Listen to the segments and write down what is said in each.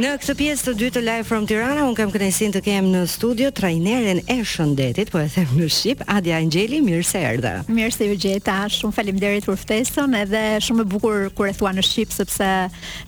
Në këtë pjesë të dytë të Live From Tirana unë kam kënaqësinë të kem në studio trajneren e shëndetit, po e them në shqip, Adja Angjeli, mirë se erdhe. Mirë se ju gjeta, shumë faleminderit për ftesën edhe shumë më bukur kur e thua në shqip sepse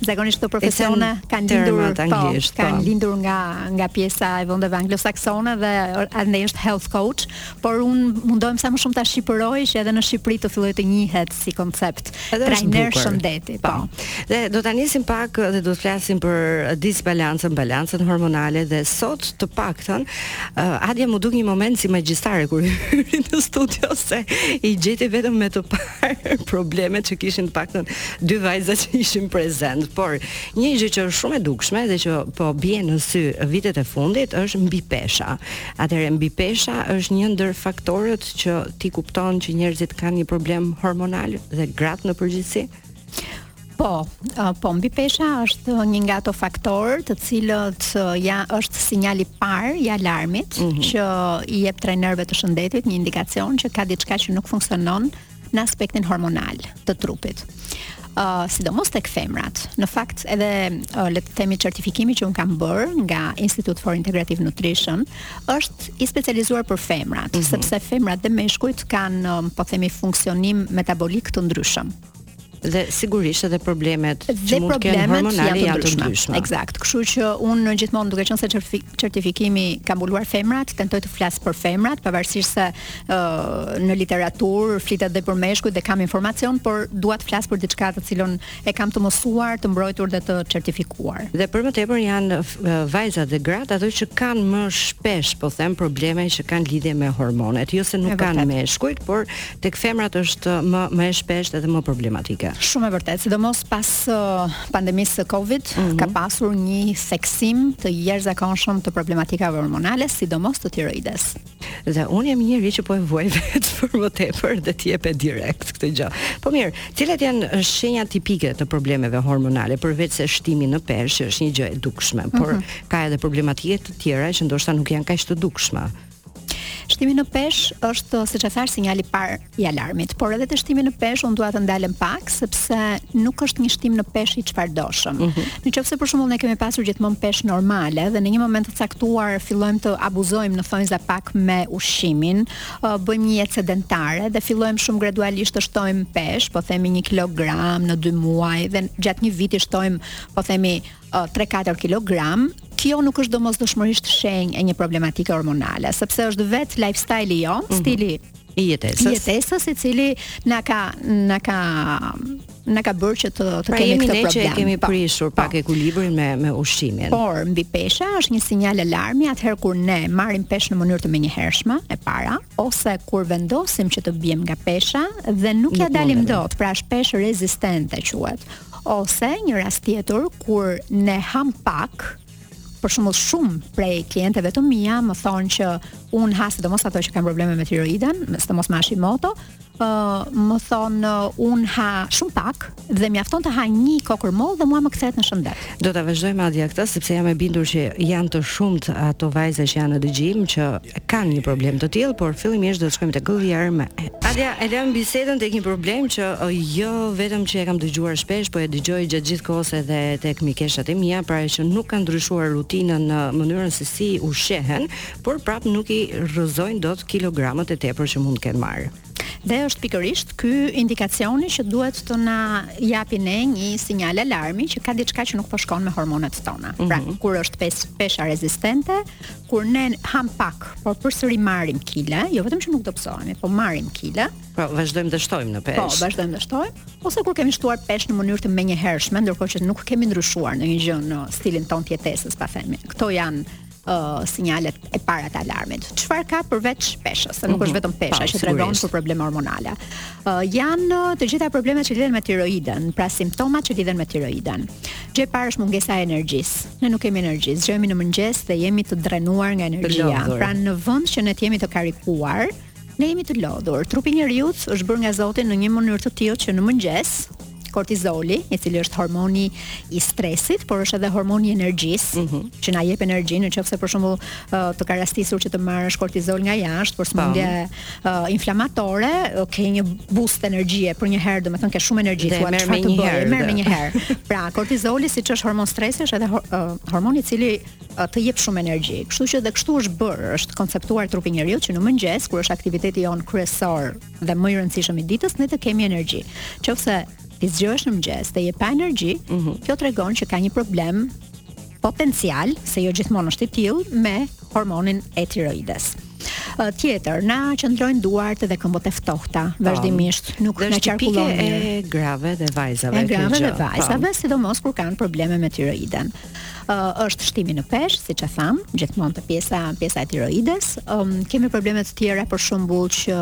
zakonisht këto profesione kanë lindur po, anglisht, po, kanë lindur nga nga pjesa e vendeve anglosaksone dhe ende është health coach. Por unë mundohem sa më shumë ta shqipëroj që edhe në Shqipëri të fillojë të njihet si koncept. Trajner shëndeti, po. po. Dhe do ta nisim pak dhe do të flasim për disbalancën, balancën hormonale dhe sot të paktën uh, Adja m'u duk një moment si magjistare kur hyri në studio se i gjeti vetëm me të parë problemet që kishin të paktën dy vajza që ishin prezent. Por një gjë që është shumë e dukshme dhe që po bie në sy vitet e fundit është mbipesha. Atëherë mbipesha është një ndër faktorët që ti kupton që njerëzit kanë një problem hormonal dhe gratë në përgjithësi? Po, po mbipesha është një nga ato faktorë të cilët ja është sinjali i parë i alarmit mm -hmm. që i jep trajnerëve të shëndetit një indikacion që ka diçka që nuk funksionon në aspektin hormonal të trupit. Ë, uh, sidomos tek femrat. Në fakt edhe uh, le të themi certifikimi që unë kam bërë nga Institute for Integrative Nutrition është i specializuar për femrat, mm -hmm. sepse femrat dhe meshkujt kanë uh, po themi funksionim metabolik të ndryshëm. dhe sigurisht edhe problemet që mund të kenë hormonale janë të ndryshme. Eksakt. Kështu që unë gjithmonë duke qenë se certifikimi ka mbuluar femrat, tentoj të flas për femrat, pavarësisht se uh, në literaturë flitet dhe për meshkujt dhe kam informacion, por dua të flas për diçka të cilën e kam të mësuar, të mbrojtur dhe të certifikuar. Dhe për më tepër janë vajzat dhe gratë ato që kanë më shpesh, po them, probleme që kanë lidhje me hormonet, jo se nuk kanë meshkujt, por tek femrat është më më e shpeshtë dhe më problematike. Shumë e vërtetë, sidomos pas uh, pandemisë së Covid, mm -hmm. ka pasur një theksim të jashtëzakonshëm të problematikave hormonale, sidomos të tiroides. Dhe unë jam njeri që po e vuaj vetë për më tepër dhe ti e pe direkt këtë gjë. Po mirë, cilat janë shenjat tipike të problemeve hormonale përveç se shtimi në peshë, që është një gjë e dukshme, por mm -hmm. ka edhe problematika të tjera që ndoshta nuk janë kaq të dukshme. Shtimi në peshë është siç e thashë sinjali i parë i alarmit, por edhe te shtimi në peshë unë dua të ndalem pak sepse nuk është një shtim në peshë i çfarëdoshëm. Mm -hmm. Në qoftë se për shembull ne kemi pasur gjithmonë peshë normale dhe në një moment të caktuar fillojmë të abuzojmë në thonjza pak me ushqimin, bëjmë një jetë sedentare dhe fillojmë shumë gradualisht të shtojmë peshë, po themi 1 kilogram në 2 muaj dhe gjatë një viti shtojmë, po themi 3-4 kilogram, kjo nuk është domosdoshmërisht shenjë e një problematike hormonale, sepse është vetë lifestyle-i jo, mm -hmm. stili i jetesës. I jetesës i cili na ka na ka na ka bërë që të të pra kemi këtë problem. Pra jemi ne që kemi po. prishur pa. Po. pak ekuilibrin me me ushqimin. Por mbipesha është një sinjal alarmi atëherë kur ne marrim peshë në mënyrë të menjëhershme e para ose kur vendosim që të biem nga pesha dhe nuk, nuk ja dalim dot, pra është peshë rezistente quhet. Ose një rast tjetër kur ne ham pak, për shembull shumë prej klienteve të mia më thonë që un ha sidomos ato që kanë probleme me tiroiden, sidomos me Hashimoto, ë uh, më thonë uh, un ha shumë pak dhe mjafton të ha një kokërr mollë dhe mua më kthehet në shëndet. Do ta vazhdoj madje këtë sepse jam e bindur që janë të shumtë ato vajza që janë në dëgjim që kanë një problem të tillë, por fillimisht do të shkojmë te Guillerme. Adja, e lamë bisedën tek një problem që jo vetëm që e kam dëgjuar shpesh, po e dëgjoj gjatë gjithë kohës edhe tek mikeshat e mia, pra që nuk kanë ndryshuar rutinën në mënyrën se si ushqehen, por prap nuk i rrëzojnë dot kilogramët e tepër që mund të kenë marrë. Dhe është pikërisht ky indikacioni që duhet të na japi ne një sinjal alarmi që ka diçka që nuk po shkon me hormonet tona. Mm -hmm. Pra, mhm. kur është pes, pesha rezistente, kur ne ham pak, por përsëri marrim kile, jo vetëm që nuk dobësohemi, po marrim kile. Po, vazhdojmë të shtojmë në peshë. Po, vazhdojmë të shtojmë, ose kur kemi shtuar peshë në mënyrë të menjëhershme, ndërkohë që nuk kemi ndryshuar ndonjë gjë në stilin tonë të jetesës, pa themi. Këto janë uh, sinjalet e para të alarmit. Çfarë ka përveç peshës? Se nuk është mhm. vetëm pesha që tregon për probleme hormonale. Uh, janë uh, të gjitha problemet që lidhen me tiroiden, pra simptomat që lidhen me tiroiden. Gjëja e parë është mungesa e energjisë. Ne nuk kemi energji, zgjohemi në mëngjes dhe jemi të drenuar nga energjia. Pra në vend që ne të jemi të karikuar, Ne jemi të lodhur. Trupi i njeriut është bërë nga Zoti në një mënyrë të tillë që në mëngjes kortizoli, i cili është hormoni i stresit, por është edhe hormoni i energjisë, mm -hmm. që na jep energji, nëse për shembull të ka rastisur që të marrësh kortizol nga jashtë për sëmundje uh, inflamatore, ke një boost energjie për një herë, domethënë ke shumë energji, thua çfarë të bëj, merr me një herë. pra, kortizoli siç është hormon stresi, është edhe uh, hormoni i cili të jep shumë energji. Kështu që dhe kështu është bërë, është konceptuar trupi i njeriut që në mëngjes kur është aktiviteti jonë kryesor dhe më i rëndësishëm i ditës ne të kemi energji. Qoftë se ti zgjohesh në mëngjes dhe je pa energji, mm -hmm. kjo tregon që ka një problem potencial, se jo gjithmonë është i tillë, me hormonin e tiroides. Tjetër, na qëndrojnë duart dhe këmbët e ftohta, po. vazhdimisht nuk na qarkullon mirë. Është e grave dhe vajzave. E grave dhe vajzave, sidomos kur kanë probleme me tiroiden. uh, është shtimi në peshë, siç e tham, gjithmonë te pjesa pjesa e tiroides. Um, kemi probleme të tjera për shembull që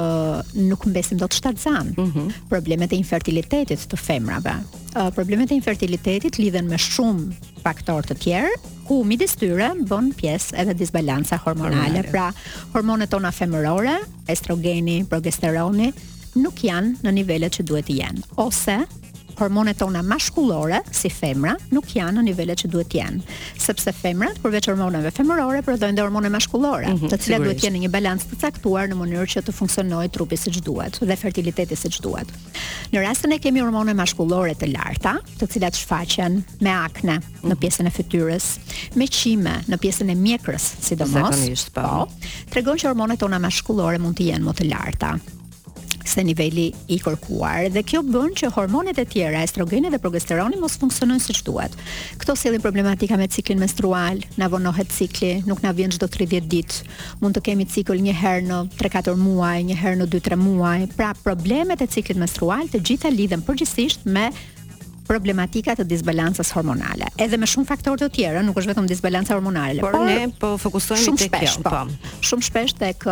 nuk mbesim dot shtatzan. Mm -hmm. Problemet e infertilitetit të femrave. Uh, problemet e infertilitetit lidhen me shumë faktorë të tjerë, ku midis tyre bën pjesë edhe disbalanca hormonale, pra hormonet tona femërore, estrogeni, progesteroni, nuk janë në nivelet që duhet të jenë ose hormonet tona mashkullore si femra nuk janë në nivelet që duhet të jenë, sepse femrat përveç hormoneve femërore prodhojnë dhe hormone mashkullore, mm -hmm, të cilat duhet të jenë në një balancë të caktuar në mënyrë që të funksionojë trupi siç duhet dhe fertiliteti siç duhet. Në rast se ne kemi hormone mashkullore të larta, të cilat shfaqen me akne në mhm. pjesën e fytyrës, me qime në pjesën e mjekrës, sidomos, po, po tregon që hormonet tona mashkullore mund të jenë më të larta. se niveli i kërkuar dhe kjo bën që hormonet e tjera, estrogeni dhe progesteroni mos funksionojnë siç duhet. Këto sjellin problematika me ciklin menstrual, na vonohet cikli, nuk na vjen çdo 30 ditë. Mund të kemi cikël një herë në 3-4 muaj, një herë në 2-3 muaj. Pra problemet e ciklit menstrual të gjitha lidhen përgjithsisht me problematika të disbalancës hormonale. Edhe me shumë faktorë të tjerë, nuk është vetëm disbalanca hormonale, por, por ne po fokusohemi tek kjo, po. po. Shumë shpesh tek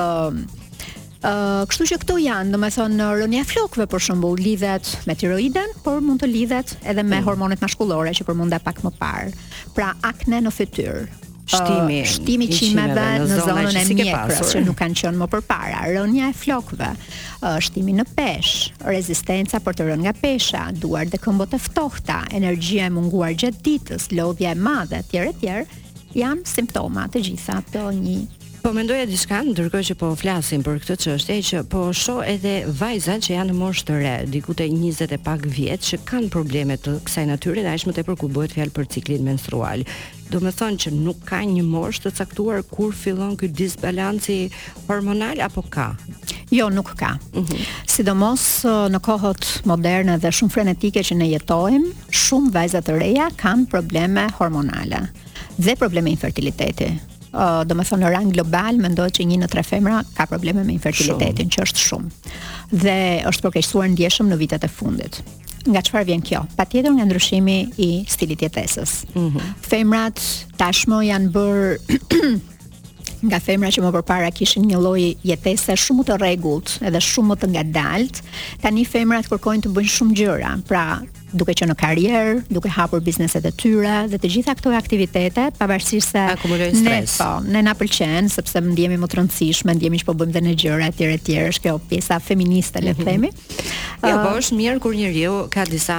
Kështu që këto janë, domethënë rënia e flokëve për shembull lidhet me tiroiden, por mund të lidhet edhe me mm. hormonet mashkullore që përmenda pak më parë. Pra akne në fytyrë, shtimi uh, shtimi i qimeve në, në zonën e mjekrës që nuk kanë qenë më përpara, rënia e flokëve, uh, shtimi në peshë, rezistenca për të rënë nga pesha, duart dhe këmbët e ftohta, energjia e munguar gjatë ditës, lodhja e madhe etj etj janë simptoma të gjitha të një Po mendoja diçka, ndërkohë që po flasim për këtë çështje, që po shoh edhe vajza që janë në moshë të re, diku te 20 e pak vjet, që kanë probleme të kësaj natyre dhe aq më tepër kur bëhet fjalë për ciklin menstrual. Domethënë që nuk ka një moshë të caktuar kur fillon ky disbalanci hormonal apo ka? Jo, nuk ka. Mm -hmm. Sidomos në kohët moderne dhe shumë frenetike që ne jetojmë, shumë vajza të reja kanë probleme hormonale dhe probleme infertiliteti. uh, domethënë në rang global, mendohet që një në tre femra ka probleme me infertilitetin, shumë. që është shumë. Dhe është përkeqësuar ndjeshëm në vitet e fundit. Nga çfarë vjen kjo? Patjetër nga ndryshimi i stilit të jetesës. Mm -hmm. Femrat tashmë janë bërë nga femra që më përpara kishin një lloj jetese shumë më të rregullt, edhe shumë më të ngadaltë, tani femrat kërkojnë të bëjnë shumë gjëra. Pra, duke qenë në karrierë, duke hapur bizneset e tyre dhe të gjitha këto aktivitete, pavarësisht se akumulojnë stres. Po, ne na pëlqen sepse ndihemi më të rëndësishme, ndihemi që po bëjmë dhe ne gjëra etj etj, është kjo pjesa feministe le të mhm. themi. Jo, po është mirë kur njeriu ka disa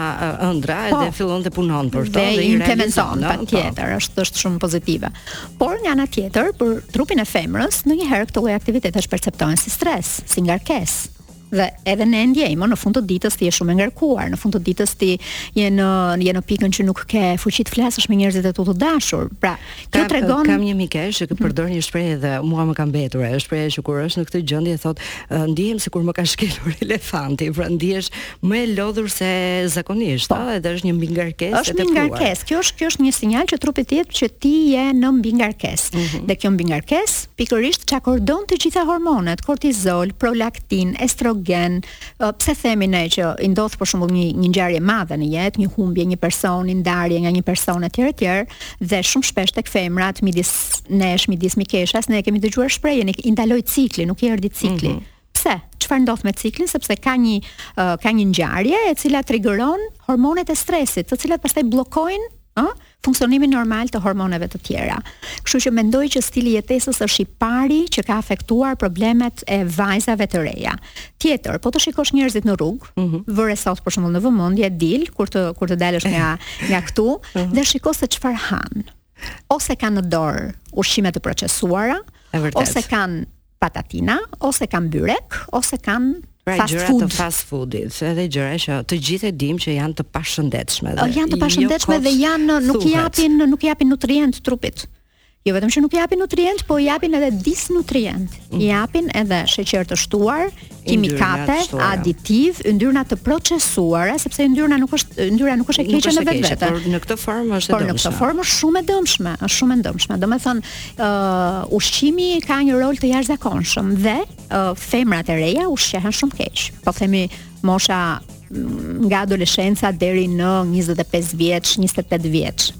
ëndrra po. dhe fillon të punon për to dhe i implementon po. patjetër, është është shumë pozitive. Por nga ana tjetër, për trupin e femrës, ndonjëherë këto lloj aktivitete është perceptohen si stres, si ngarkesë. Dhe edhe ne e ndjejmë, ëh, në fund të ditës ti je shumë e ngarkuar, në fund të ditës ti je në je në pikën që nuk ke fuqi të flasësh me njerëzit e tu të dashur. Pra, kjo tregon Kam një mikeshë që mhm. përdor një shprehje dhe mua më ka mbetur, ajo shprehje që kur është në këtë gjendje thotë, ndihem sikur më ka shkelur elefanti, pra ndihesh më e lodhur se zakonisht, po. ëh, edhe është një mbingarkesë e tepruar. Është një mbingarkesë. Kjo është kjo është një sinjal që trupi të jep që ti je në mbingarkesë. Mm -hmm. Dhe kjo mbingarkesë Pikërisht çakordon të gjitha hormonet, kortizol, prolaktin, estrogen, pse themi ne që i ndodh për shembull një një ngjarje e madhe në jetë, një humbje e një personi, ndarje nga një person etj etj, dhe shumë shpesh tek femrat midis nesh, midis mikeshash, ne e kemi dëgjuar shprehjen i ndaloi cikli, nuk i erdhi cikli. Mm -hmm. Pse? Çfarë ndodh me ciklin? Sepse ka një uh, ka një ngjarje e cila trigëron hormonet e stresit, të cilat pastaj bllokojnë ë funksionimin normal të hormoneve të tjera. Kështu që mendoj që stili i jetesës është i pari që ka afektuar problemet e vajzave të reja. Tjetër, po të shikosh njerëzit në rrugë, mm -hmm. vëre sot për shembull në vëmendje dil kur të kur të dalësh nga nga këtu mm -hmm. dhe shiko se çfarë han. Ose kanë në dorë ushqime të procesuara, ose kanë patatina, ose kanë byrek, ose kanë pra, fast gjëra food. të fast foodit, edhe gjëra që të gjithë e dimë që janë të pashëndetshme. Dhe, janë të pashëndetshme jo dhe janë nuk i japin nuk i japin nutrientë trupit. Jo vetëm që nuk i japin nutrientë, po i japin edhe disnutrientë. Mm. I japin edhe sheqer të shtuar, kimikate, aditivë, yndyrna të procesuara, sepse yndyrna nuk është yndyra nuk është e keqe në vetvete. Por në këtë formë është e dëmshme. Por në këtë formë është shumë e dëmshme, është shumë e dëmshme. Domethënë, ë uh, ushqimi ka një rol të jashtëzakonshëm dhe uh, femrat e reja ushqehen shumë keq. Po themi mosha nga adoleshenca deri në 25 vjeç, 28 vjeç.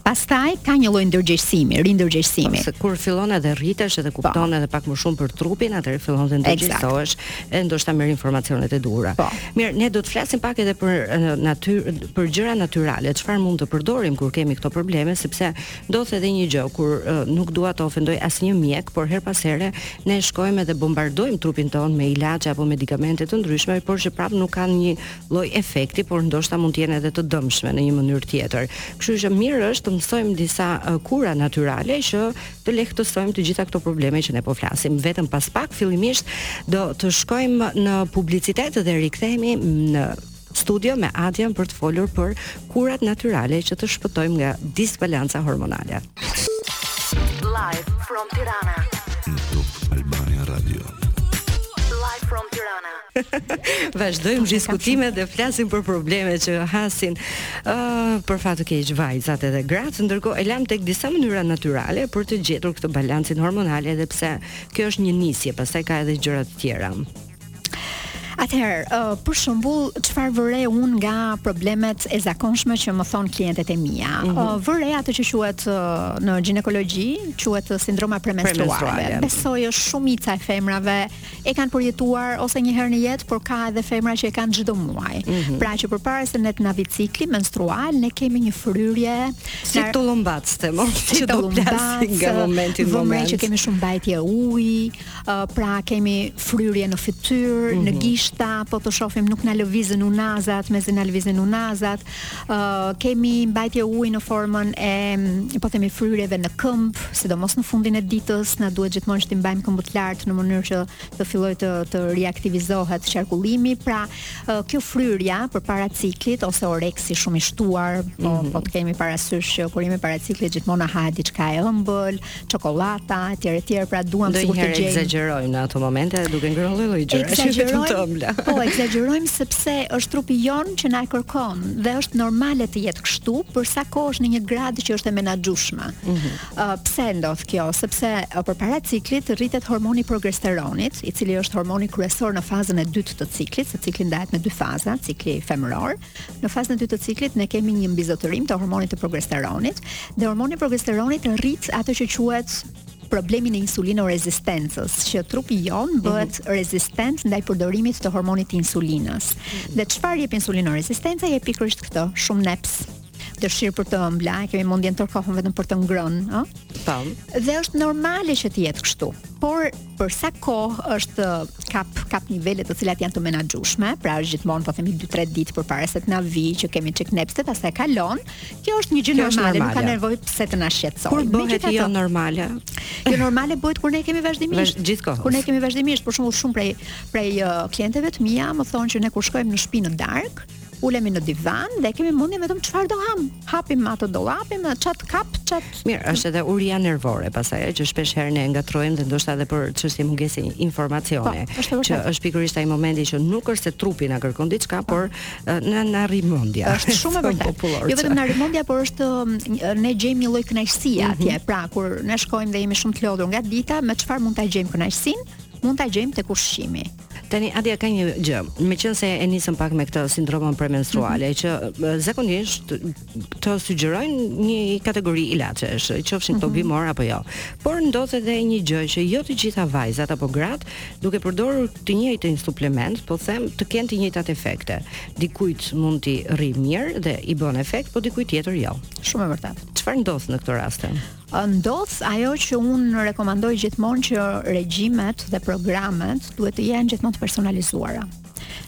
Pastaj ka një lloj ndërgjegjësimi, rindërgjegjësimi. Po, se kur fillon edhe rritesh edhe po. kupton po. edhe pak më shumë për trupin, atëherë fillon të ndërgjegjësohesh e ndoshta merr informacionet e duhura. Po. Mirë, ne do të flasim pak edhe për natyrë, për gjëra natyrale, çfarë mund të përdorim kur kemi këto probleme, sepse ndodh edhe një gjë kur uh, nuk dua të ofendoj asnjë mjek, por herë pas here ne shkojmë edhe bombardojmë trupin tonë me ilaçe apo medikamente të ndryshme, por që prapë nuk kanë një lloj efekti, por ndoshta mund të jenë edhe të dëmshme në një mënyrë tjetër. Kështu që mirë është të mësojmë disa kura natyrale që të lehtësojmë të gjitha këto probleme që ne po flasim. Vetëm pas pak fillimisht do të shkojmë në publicitet dhe rikthehemi në studio me Adrian për të folur për Kurat natyrale që të shpëtojmë nga disbalanca hormonale. Live from Tirana. Top Albania Radio. Live from Tirana. Vazhdojmë diskutimet dhe flasim për probleme që hasin ëh, për fat të keq vajzat edhe gratë, ndërkohë e lam tek disa mënyra natyrale për të gjetur këtë balancin hormonal edhe pse kjo është një nisje, pastaj ka edhe gjëra të tjera. Atëherë, uh, për shembull, çfarë vë re unë nga problemet e zakonshme që më thon klientet e mia? Mm -hmm. uh, vë re atë që quhet uh, në gjinekologji, quhet sindroma premenstruale. Besoj është shumica e femrave e kanë përjetuar ose një herë në jetë, por ka edhe femra që e kanë çdo muaj. Mm -hmm. Pra që përpara se ne të na vi cikli menstrual, ne kemi një fryrje si tullumbace, si tullumbace nga momenti në moment. Vëmë re që kemi shumë mbajtje uji, Uh, pra kemi fryrje në fytyrë, mm -hmm. në mhm. gishta, po të shohim nuk na lëvizin unazat, mezi na lëvizin unazat. Uh, kemi mbajtje uji në formën e po themi fryrjeve në këmbë, sidomos në fundin e ditës, na duhet gjithmonë që të mbajmë këmbët lart në mënyrë që të fillojë të të riaktivizohet qarkullimi. Pra, uh, kjo fryrja përpara ciklit ose oreksi shumë i shtuar, po mm -hmm. po të kemi parasysh që kur jemi para ciklit gjithmonë na hahet diçka e ëmbël, çokollata etj etj pra duam sikur të gjejmë. Ndonjëherë ekzagjerojmë në ato momente duke ngrënë lloj-lloj gjëra. Ekzagjerojmë. Po ekzagjerojmë sepse është trupi jonë që na e kërkon dhe është normale të jetë kështu për sa kohë është në një gradë që është e menaxhueshme. Mm -hmm. uh, pse ndodh kjo? Sepse uh, përpara ciklit rritet hormoni i progesteronit, i cili është hormoni kryesor në fazën e dytë të ciklit, se cikli ndahet në dy faza, cikli femëror. Në fazën e dytë të ciklit ne kemi një mbizotërim të hormonit të progesteronit dhe hormoni i progesteronit rrit atë që quhet problemi i insulinorezistencës, që trupi jonë mhm. bëhet mm -hmm. rezistent ndaj përdorimit të hormonit të insulinës. Mm -hmm. Dhe çfarë jep insulinorezistenca? Jep pikërisht këtë, shumë neps dëshirë për të ëmbla, kemi mendjen tërë kohën vetëm për të ngrënë, ëh. Tam. Dhe është normale që të jetë kështu. Por për sa kohë është kap kap nivele të cilat janë të menaxhueshme, pra është gjithmonë po themi 2-3 ditë përpara se të na vi që kemi çik neps e, pastaj kalon. Kjo është një gjë normale, nuk ka nevojë pse të na shqetësojë. Kur bëhet jo normale? Jo normale bëhet kur ne kemi vazhdimisht. Gjithkohë. Kur ne kemi vazhdimisht, për shembull shumë prej prej uh, klienteve të mia më thonë që ne kur shkojmë në shtëpi në darkë, ulemi në divan dhe kemi mendje vetëm çfarë do ham. Hapim atë dollapin, çap, kap, çap. Mirë, është edhe uria nervore pasaj, që shpesh herë ne ngatrojmë dhe ndoshta edhe për çështje mungese informacioni, po, që është pikërisht ai momenti që nuk është se trupi na kërkon diçka, po. por na na rri mendja. Është shumë e vërtetë. Jo vetëm na rri mendja, por është ne gjejmë një lloj kënaqësie mhm. atje. Mm -hmm. Pra kur ne shkojmë dhe jemi shumë të lodhur nga dita, me çfarë mund ta gjejmë kënaqësinë? mund ta gjejmë tek ushqimi. Tani Adia ka një gjë, meqenëse e nisëm pak me këtë sindromën premenstruale mm -hmm. që zakonisht të sugjerojnë një kategori ilaçesh, qofshin këto mm -hmm. bimor apo jo. Por ndodh edhe një gjë që jo të gjitha vajzat apo gratë duke përdorur të njëjtin suplement, po them të kenë të njëjtat efekte. Dikujt mund t'i rri mirë dhe i bën efekt, po dikujt tjetër jo. Shumë e vërtetë. Çfarë ndodh në këtë rast? Ndodh ajo që unë rekomandoj gjithmonë që regjimet dhe programet duhet të jenë gjithmonë të personalizuara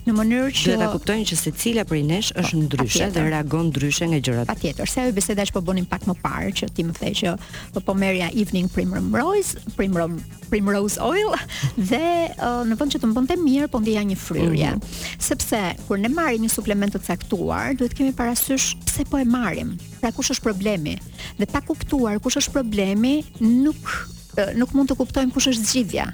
në mënyrë që ta kuptojnë që secila prej nesh po, është ndryshe dhe reagon ndryshe nga gjërat. Patjetër, se ajo biseda që po bënim pak më parë që ti më the që po, po merrja evening primrose, primrom primrose oil dhe uh, në vend që të më bënte mirë po ndjeja një fryrje. Mm -hmm. Sepse kur ne marrim një suplement të caktuar, duhet të kemi parasysh pse po e marrim. Pra kush është problemi? Dhe pa kuptuar kush është problemi, nuk nuk mund të kuptojmë kush është zgjidhja.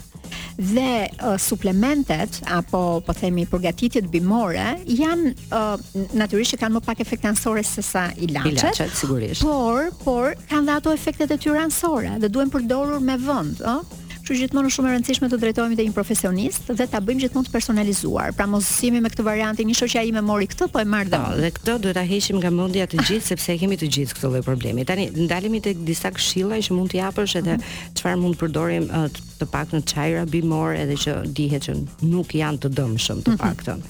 Dhe uh, suplementet apo po themi përgatitjet bimore janë uh, natyrisht që kanë më pak efekte anësore se sa ilaçet. Ilaçet sigurisht. Por, por kanë dhe ato efektet e tyre anësore dhe duhen përdorur me vend, ëh. Kështu që gjithmonë është shumë e rëndësishme të drejtohemi te një profesionist dhe ta bëjmë gjithmonë të personalizuar. Pra mos jemi me këtë variantin, një shoqja ime mori këtë, po e marr dhe unë. Po, dhe këtë duhet ta heqim nga mendja të gjithë sepse e kemi të gjithë këtë lloj problemi. Tani, ndalemi tek disa këshilla që mund t'i japësh edhe mhm. çfarë mund të përdorim të paktën çajra bimor edhe që dihet që nuk janë të dëmshëm të mhm. paktën.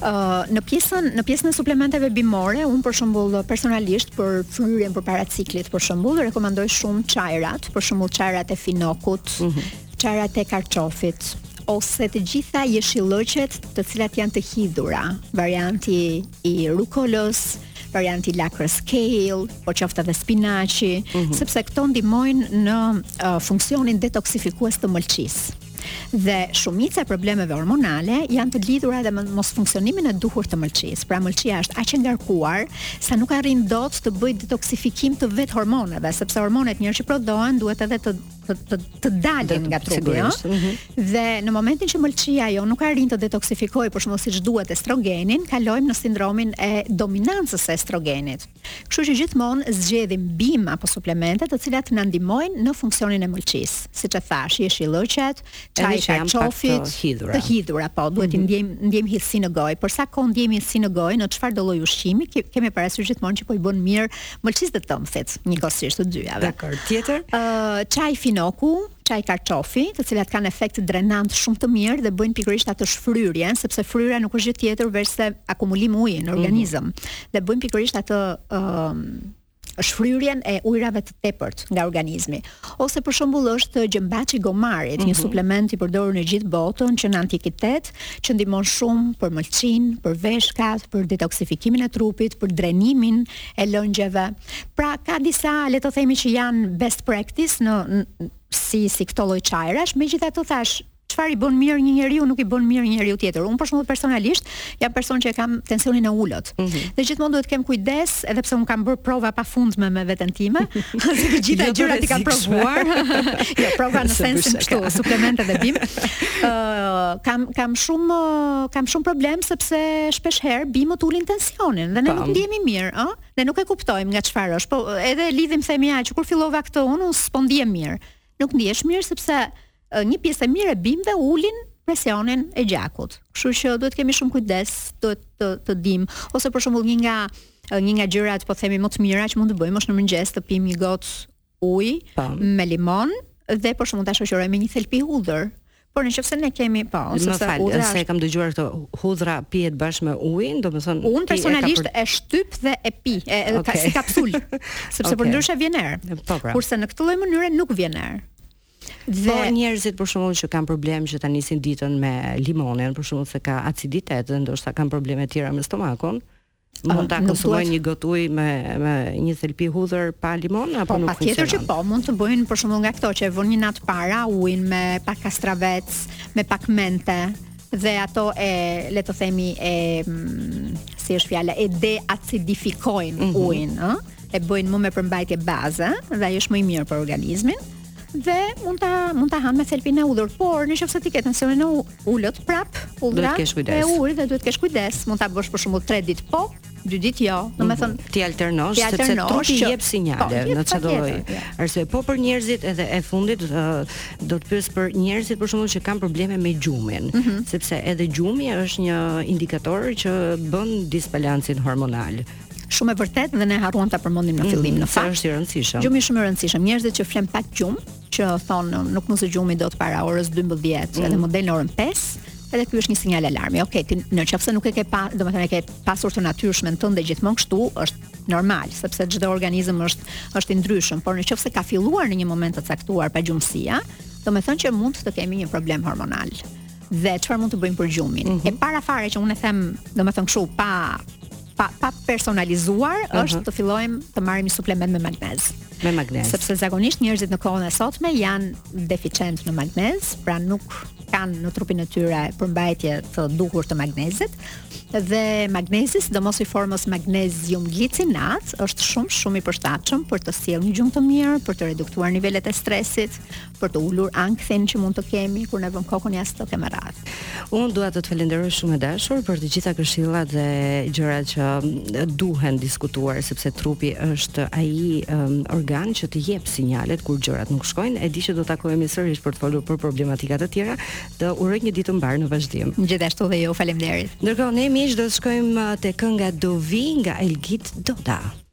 në pjesën në pjesën e suplementeve bimore, unë për shembull personalisht për fryrjen për para ciklit për shembull rekomandoj shumë çajrat, për shembull çajrat e finokut, mm -hmm. çajrat e karçofit ose të gjitha jeshillëqet të cilat janë të hidhura, varianti i rukolës, varianti i lakrës kale, po qoftë edhe spinaçi, mm -hmm. sepse këto ndihmojnë në uh, funksionin detoksifikues të mëlçisë. Dhe shumica e problemeve hormonale janë të lidhura edhe me mosfunksionimin e duhur të mëlçisë. Pra mëlçia është aq e ngarkuar sa nuk arrin dot të bëjë detoksifikim të vetë hormoneve, sepse hormonet njëherë që prodhohen duhet edhe të të të, të dalin nga trupi, ëh. Mm -hmm. Dhe në momentin që mëlçia jo nuk arrin të detoksifikojë për shembull siç duhet estrogenin, kalojmë në sindromin e dominancës së estrogenit. Kështu që gjithmonë zgjedhim bimë apo suplemente të cilat na ndihmojnë në funksionin e mëlçisë. Siç e thash, jeshillëqet, çaji i karçofit, të hidhura. Të hidhura, po, duhet të mhm. ndjejmë ndjejmë hidhësi në gojë. Për sa kohë ndjejmë hidhësi në gojë, në çfarëdo lloj ushqimi, kemi parasysh gjithmonë që po i bën mirë mëlçisë dhe tëmthit, njëkohësisht të dyjave. Dakord. Tjetër, ë çaji finoku, Çaji karçofi, të cilat kanë efekt drenant shumë të mirë dhe bëjnë pikërisht atë shfryrjen, sepse fryrja nuk është gjë tjetër veçse akumulim uji në mhm. organizëm mm -hmm. dhe bëjnë pikërisht atë ë uh, shfryrjen e ujrave të tepërt nga organizmi. Ose për shembull është gjembaçi i gomarit, mm -hmm. një mhm. suplement i përdorur në gjithë botën që në antikitet, që ndihmon shumë për mëlçinë, për veshkat, për detoksifikimin e trupit, për drenimin e lëngjeve. Pra ka disa, le të themi që janë best practice në si si këto lloj çajrash, megjithatë thash çfarë i bën mirë një njeriu nuk i bën mirë një njeriu tjetër. Unë për shembull personalisht jam person që e kam tensionin e ulët. Mm -hmm. Dhe gjithmonë duhet të kem kujdes, edhe pse un kam bërë prova pafundme me veten time, se të gjitha jo gjërat i kam provuar. jo, prova në sensin kështu, suplemente dhe bimë. Ë uh, kam kam shumë kam shumë problem sepse shpesh herë bimët ulin tension Tensionin dhe ne nuk ndihemi mirë, ë? Ne nuk e kuptojmë nga çfarë është. Po e lidhim themi ja që kur fillova këtë unë unë s'po ndihem mirë. Nuk ndihesh mirë sepse një pjesë e mirë e bimëve ulin presionin e gjakut. Kështu që duhet kemi shumë kujdes, duhet të të dim ose për shembull një nga një nga gjërat po themi më të mira që mund të bëjmë është në mëngjes të pimë një gotë ujë po. me limon dhe për shembull ta shoqërojmë me një thelpi hudhër. Por në qoftë se ne kemi pa, po, ose se hudhra... S'e kam dëgjuar këto, hudhra pihet bashkë me ujin, domethënë... Unë personalisht e, për... e shtyp dhe e pi, e, e, okay. si kapsulë, sepse okay. përndryshe vjen erë. Po, pra. Kurse në këtë lloj mënyre nuk vjen erë. Dhe po njerëzit për shembull që kanë problem që ta nisin ditën me limonin, për shembull se ka aciditet dhe ndoshta kanë probleme tjera me stomakun, Mund ta konsumojnë një gotë ujë me me një thelpi hudhër pa limon apo po, nuk funksionon? Patjetër që po, mund të bëjnë për shembull nga këto që e vënë një natë para ujin me pak kastravec, me pak mente dhe ato e le të themi e mm, si është fjala, e deacidifikojnë mm -hmm. ujin, ë? E bëjnë më me përmbajtje baze dhe ai është më i mirë për organizmin dhe mund ta mund ta hanë me thelpin e hudhrës, por në qoftë se ti ke tensionin e ulët prap hudhra e ul dhe duhet të kesh kujdes mund ta bësh për shembull 3 ditë po dy ditë jo. Domethënë mhm. t'i alternosh sepse trupi jep sinjale po, në çdo lloj. Arsye po për njerëzit edhe e fundit do të pyes për njerëzit për shembull që kanë probleme me gjumin, mhm. sepse edhe gjumi është një indikator që bën disbalancin hormonal. Shumë e vërtetë dhe ne harruam ta përmendim në mhm. fillim në fakt. Është i rëndësishëm. Gjumi është shumë i rëndësishëm. Njerëzit që flenë pak gjumë, që thon nuk më zë gjumi dot para orës 12, mm. edhe më del në orën 5, edhe ky është një sinjal alarmi. Okej, okay, në qoftë se nuk e ke pa, domethënë e ke pasur të natyrshmen tënde gjithmonë kështu, është normal, sepse çdo organizëm është është i ndryshëm, por në qoftë se ka filluar në një moment të caktuar pagjumësia, domethënë që mund të kemi një problem hormonal. Dhe çfarë mund të bëjmë për gjumin? Mm -hmm. E para fare që unë them, domethënë kështu pa pa pa personalizuar uh -huh. është të fillojmë të marrim një suplement me magnez. Me magnez. Sepse zakonisht njerëzit në kohën e sotme janë deficient në magnez, pra nuk kanë në trupin e tyre përmbajtje të duhur të magnezit dhe magnezi sidomos i formës magnezium glicinat është shumë shumë i përshtatshëm për të sjellë një gjumë të mirë, për të reduktuar nivelet e stresit, për të ulur ankthin që mund të kemi kur ne vëmë kokën në jastëk e me radhë. Unë dua të të falenderoj shumë e dashur për të gjitha këshillat dhe gjërat që mm, duhen diskutuar sepse trupi është ai um, organ që të jep sinjalet kur gjërat nuk shkojnë. E di që do takohemi sërish për të folur për problematika të tjera. Të uroj një ditë të mbarë në vazhdim. Gjithashtu dhe ju faleminderit. Ndërkohë ne miq do të shkojmë uh, te kënga Do vij nga Elgit Doda.